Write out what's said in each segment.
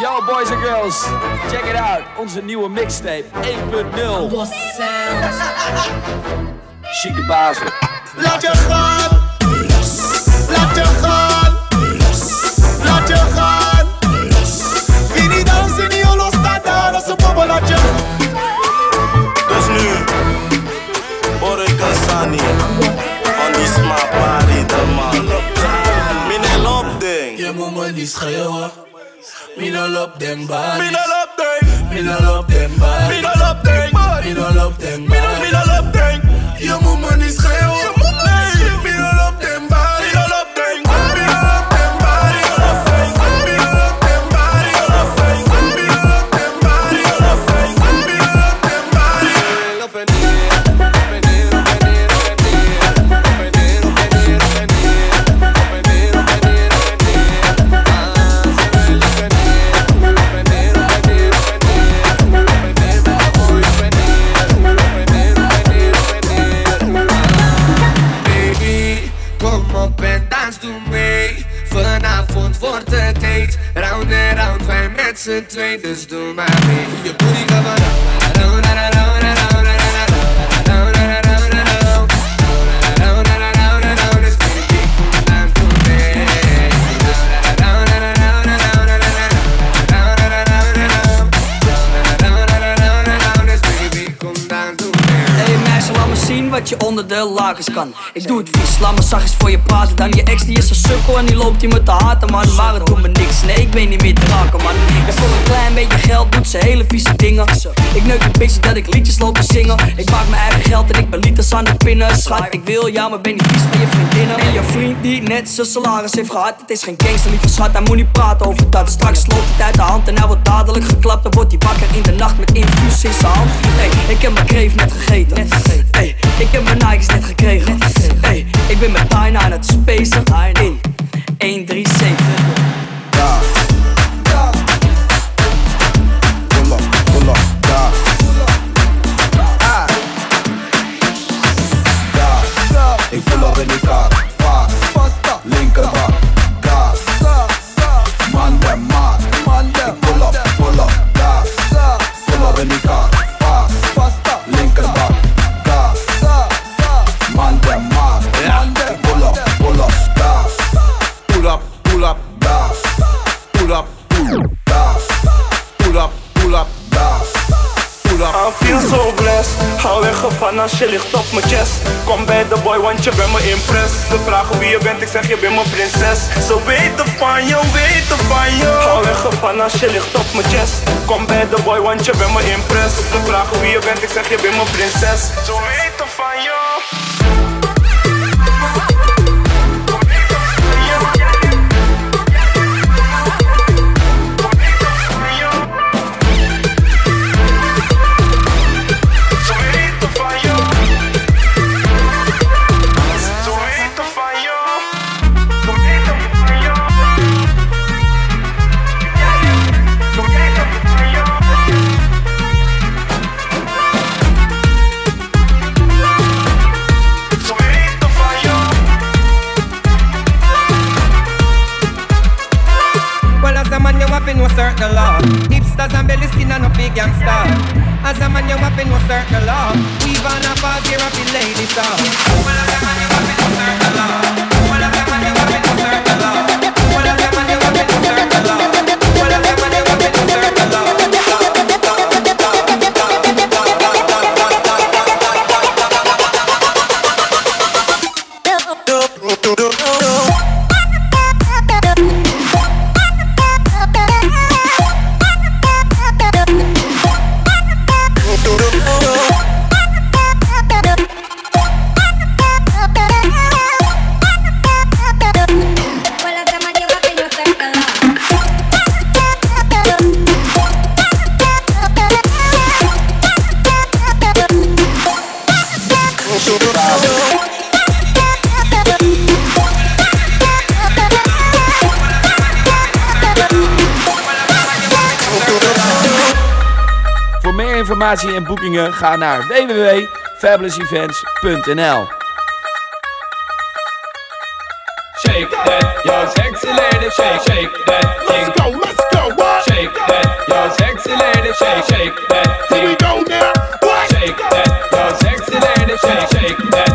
Yo boys and girls, check it out. Onze nieuwe mixtape 1.0. Chique bazen. Laat je gaan. Laat je gaan. Laat je gaan. Wie niet dansen, die holo staat daar als een bobbel. Laat je Dus nu, Borika Sani, on die sma party de man. Mine lop ding, Je moet me niet schreeuwen. Me no love them bodies. Me no love them. Me no love them bodies. Me no love them bodies. Me no love them bodies. Me no love them. Yo, my money's real. Yo, my money's real. z'n twee, dus doe maar mee. Je booty na wat je onder de lakens kan. Ik doe het vies, laat me zachtjes voor je na dan je ex die is een sukkel en die loopt hier met de haten man. Maar het doet me niks, nee ik weet niet meer te raken man. En voor een klein beetje geld doet ze hele vieze dingen. Ik neuk een beetje dat ik liedjes loop te zingen. Ik maak mijn eigen geld en ik ben liters aan de pinnen. Schat, ik wil jou, maar ben niet vies van je vriendinnen. En je vriend die net zijn salaris heeft gehad Het is geen gangster, lieve schat, hij moet niet praten over dat. Straks loopt het uit de hand en hij wordt dadelijk geklapt. Dan wordt hij wakker in de nacht met infuus in zijn hand. Hey, ik heb mijn kreef net gegeten. Hey, ik heb mijn Nike's net gekregen. Hey, ik ben met Tyna aan het baseline in 1, 3, 7. I feel so blessed. Hou weg van als je ligt op mijn chest. Kom bij de boy want je bent me impress. Ze vragen wie je bent, ik zeg je bent mijn prinses. Ze weten van je, weten van je. Hou weg van als je ligt op mijn chest. Kom bij de boy want je bent me impress. Ze vragen wie je bent, ik zeg je bent mijn prinses. Ze weten van je know certain law. Hipsters and belly skin and no big gangster. As a man, you have know certain law. Weave on a in ladies star. Well, as a man, you have know certain law. informatie en boekingen ga naar www.fabulousevents.nl. Shake that, yo sexy lady, shake, shake that thing. Let's go, let's go, what? Shake that, yo sexy lady, shake, shake that thing. We go now, what? Shake that, yo sexy lady, shake, shake that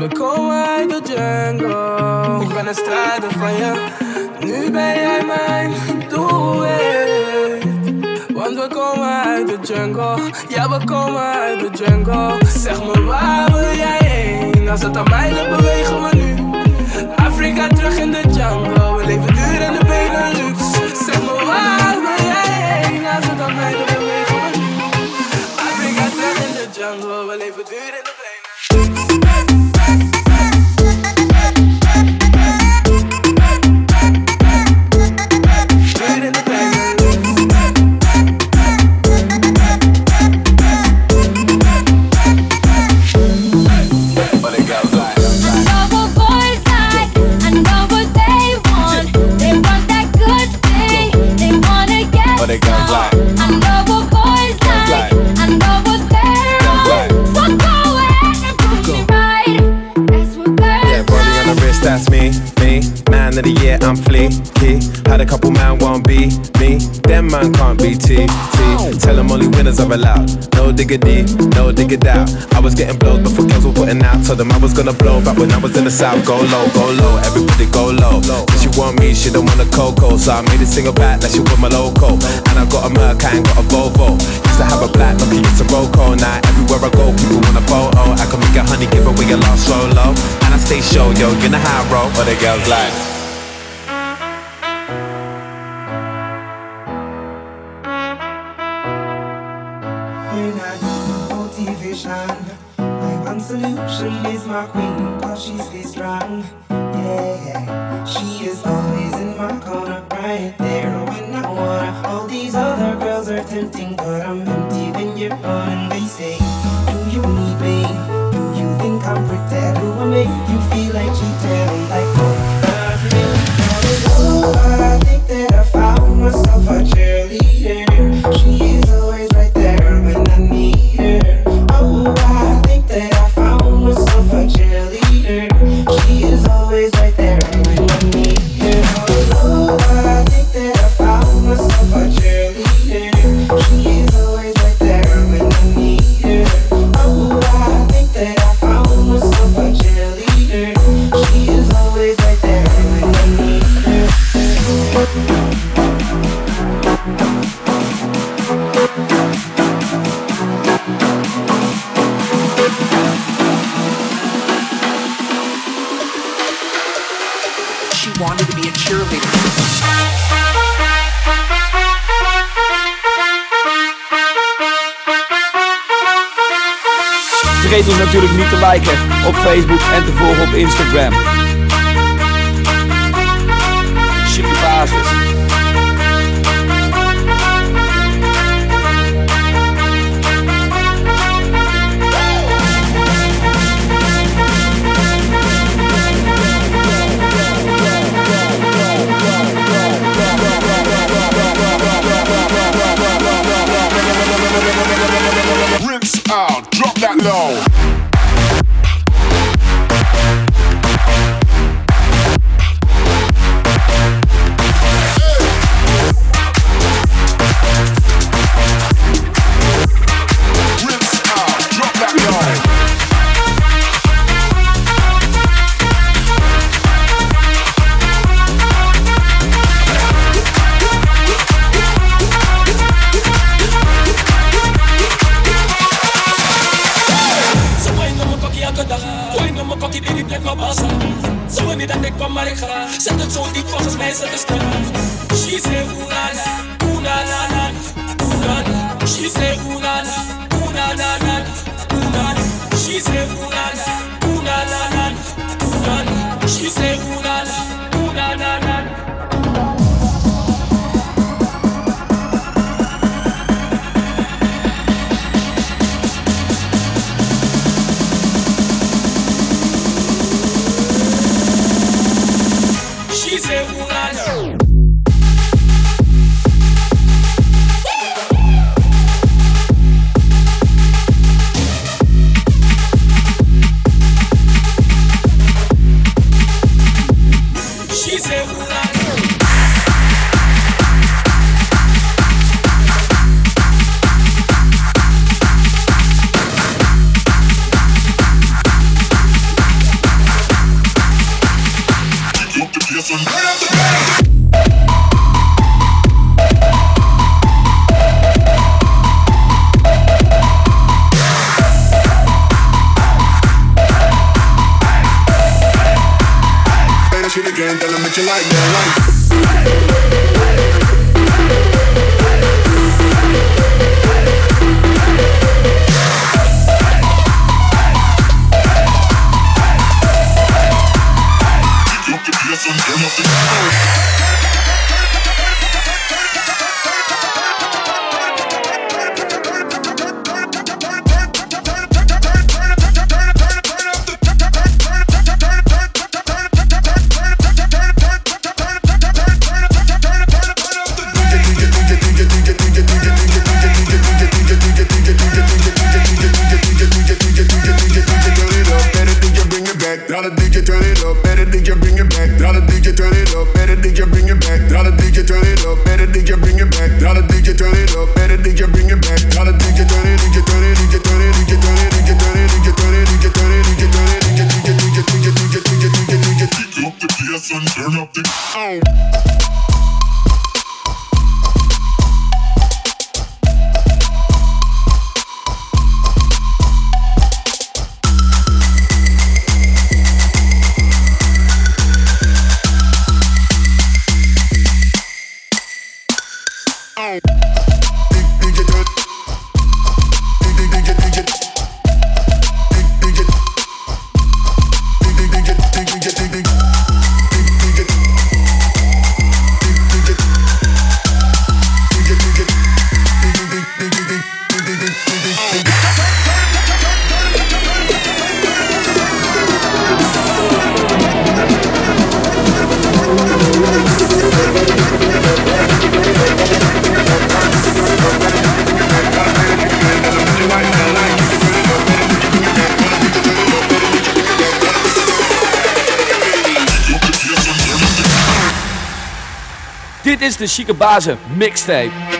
We komen uit de jungle. Ik ben een strijder van je, nu ben jij mijn doelwit. Want we komen uit de jungle, ja we komen uit de jungle. Zeg me waar wil jij heen, als het aan mij ligt bewegen we nu. Afrika terug in de jungle, we leven duur in de Benelux. Zeg me waar wil jij heen, als het aan mij ligt bewegen we nu. Afrika terug in de jungle, we leven duur in de man can't be T, T. Tell them only winners are allowed. No diggity, no dig it out. I was getting blows before girls were putting out. Told them I was gonna blow back when I was in the south. Go low, go low, everybody go low. If she want me, she don't want a cocoa. So I made a single back like she want my loco. And I got a Merc, I ain't got a Volvo. Used to have a black, lucky it's a Roco. Now everywhere I go, people want a photo. I can make a honey, give away a lost solo. And I stay show, yo, you know how I roll. But the girls like. My one solution is my queen, cause she stays strong. Yeah. She is always in my corner, right there when I wanna. All these other girls are tempting, but I'm empty when you're on. And they say, Do you need me? Do you think I'm pretty? Do I make you feel like cheating? Vergeet ons natuurlijk niet te liken op Facebook en te volgen op Instagram. low. seguro. Cause I'm in my de Chique Bazen mixtape.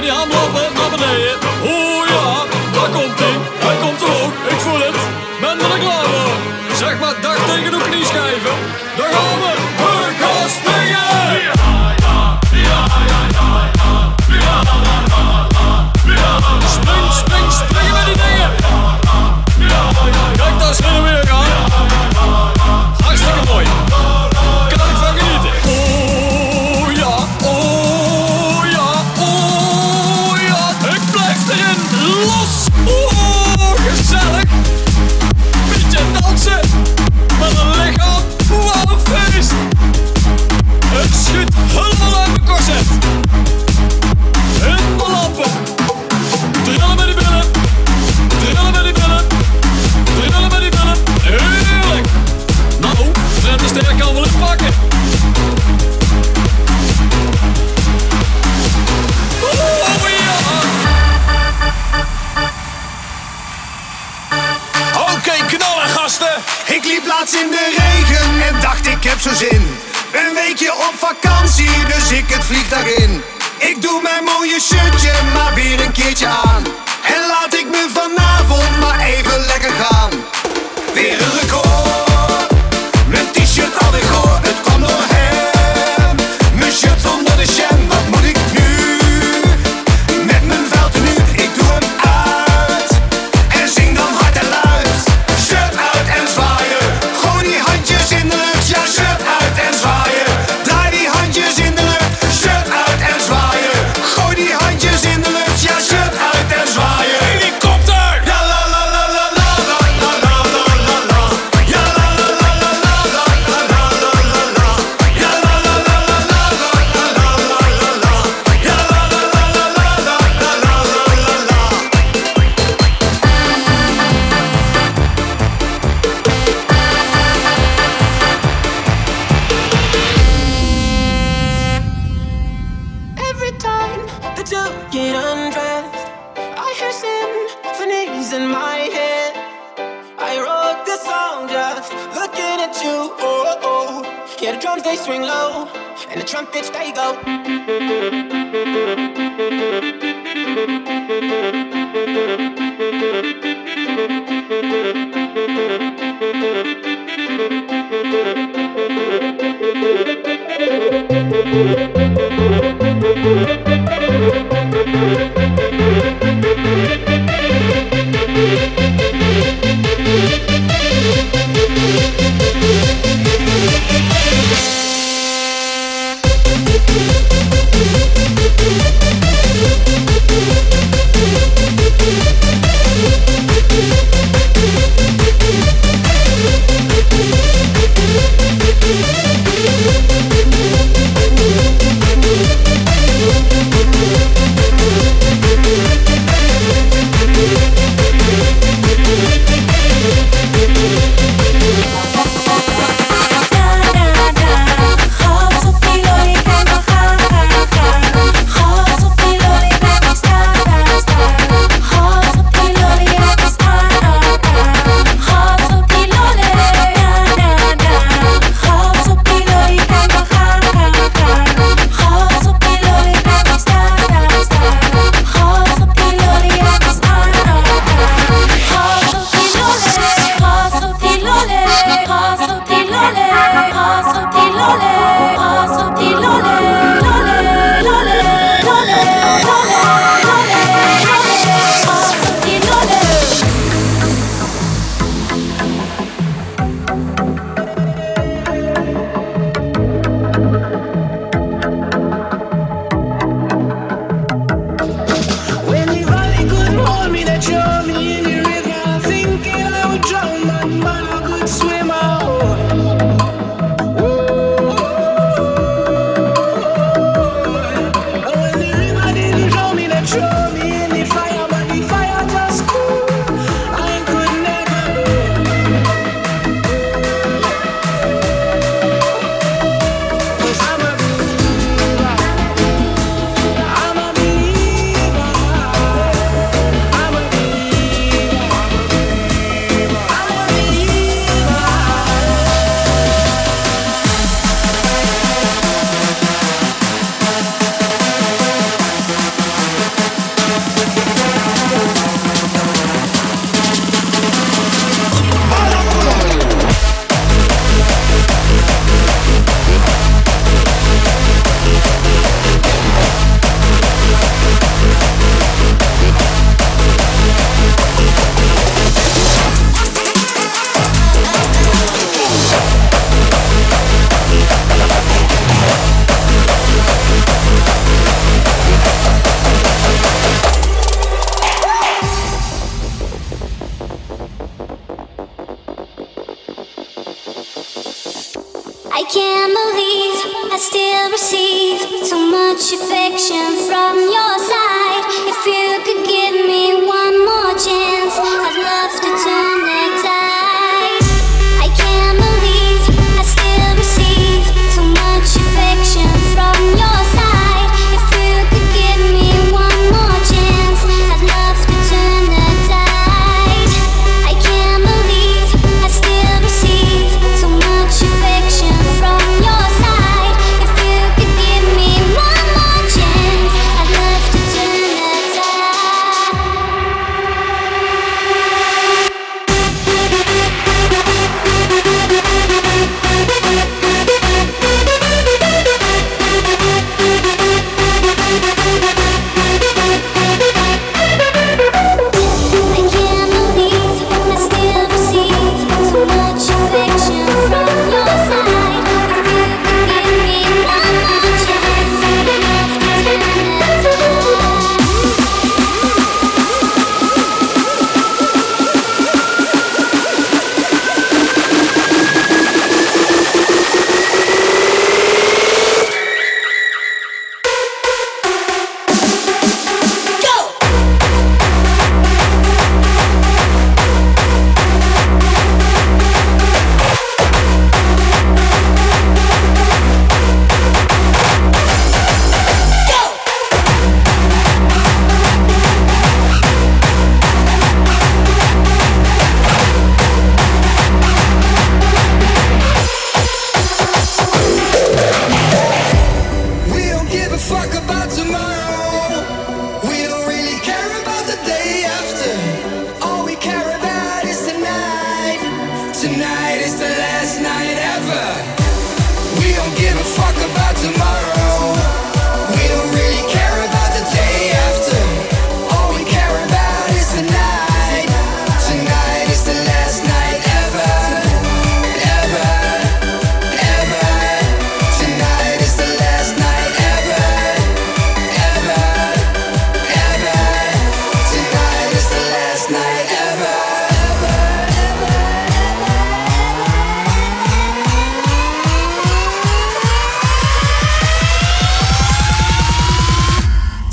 Derya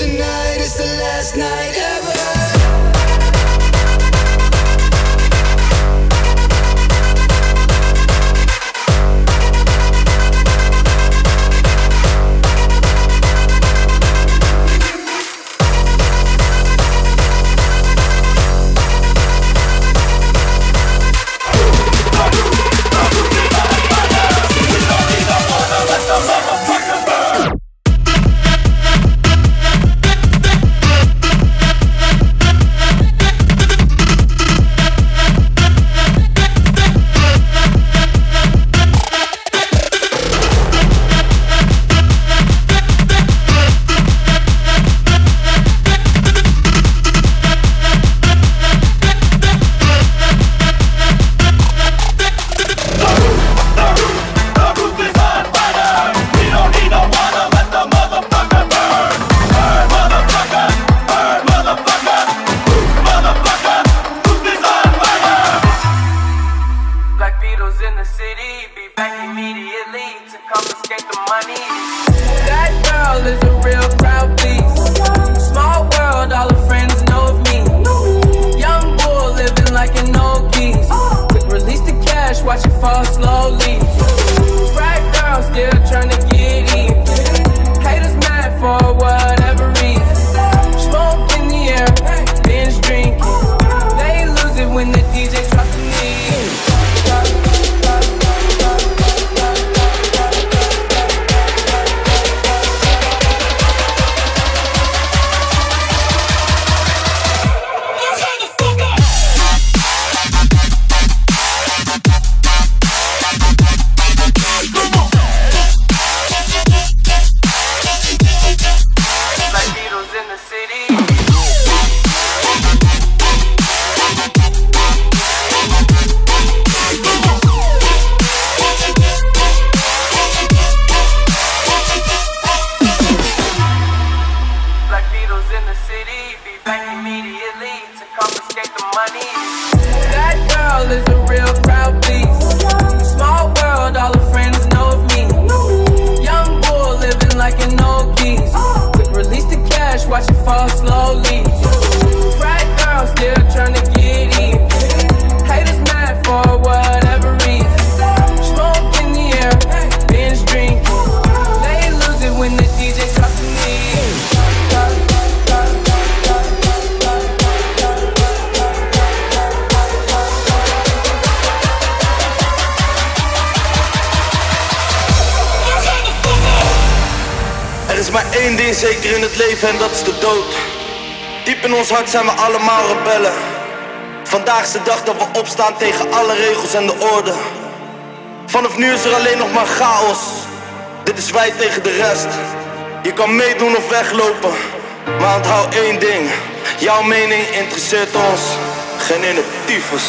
Tonight is the last night ever. Is maar één ding zeker in het leven en dat is de dood. Diep in ons hart zijn we allemaal rebellen. Vandaag is de dag dat we opstaan tegen alle regels en de orde. Vanaf nu is er alleen nog maar chaos. Dit is wij tegen de rest. Je kan meedoen of weglopen. Maar onthoud één ding. Jouw mening interesseert ons. Geen ene tyfus.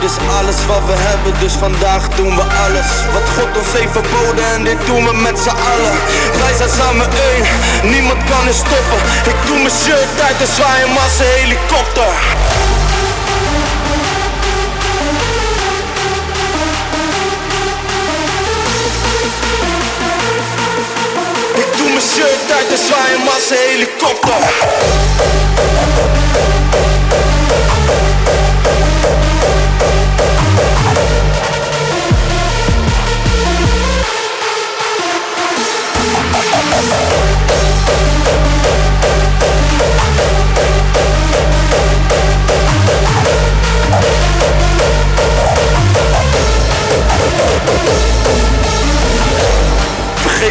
Dit is alles wat we hebben, dus vandaag doen we alles. Wat God ons heeft verboden en dit doen we met z'n allen. Wij zijn samen één, niemand kan ons stoppen. Ik doe mijn shirt uit en zwaai een helikopter. Ik doe mijn shirt uit zwaai een helikopter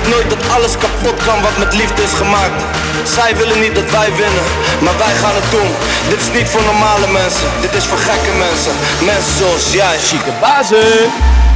Nooit dat alles kapot kan wat met liefde is gemaakt. Zij willen niet dat wij winnen, maar wij gaan het doen. Dit is niet voor normale mensen, dit is voor gekke mensen. Mensen zoals jij. Chique bazen.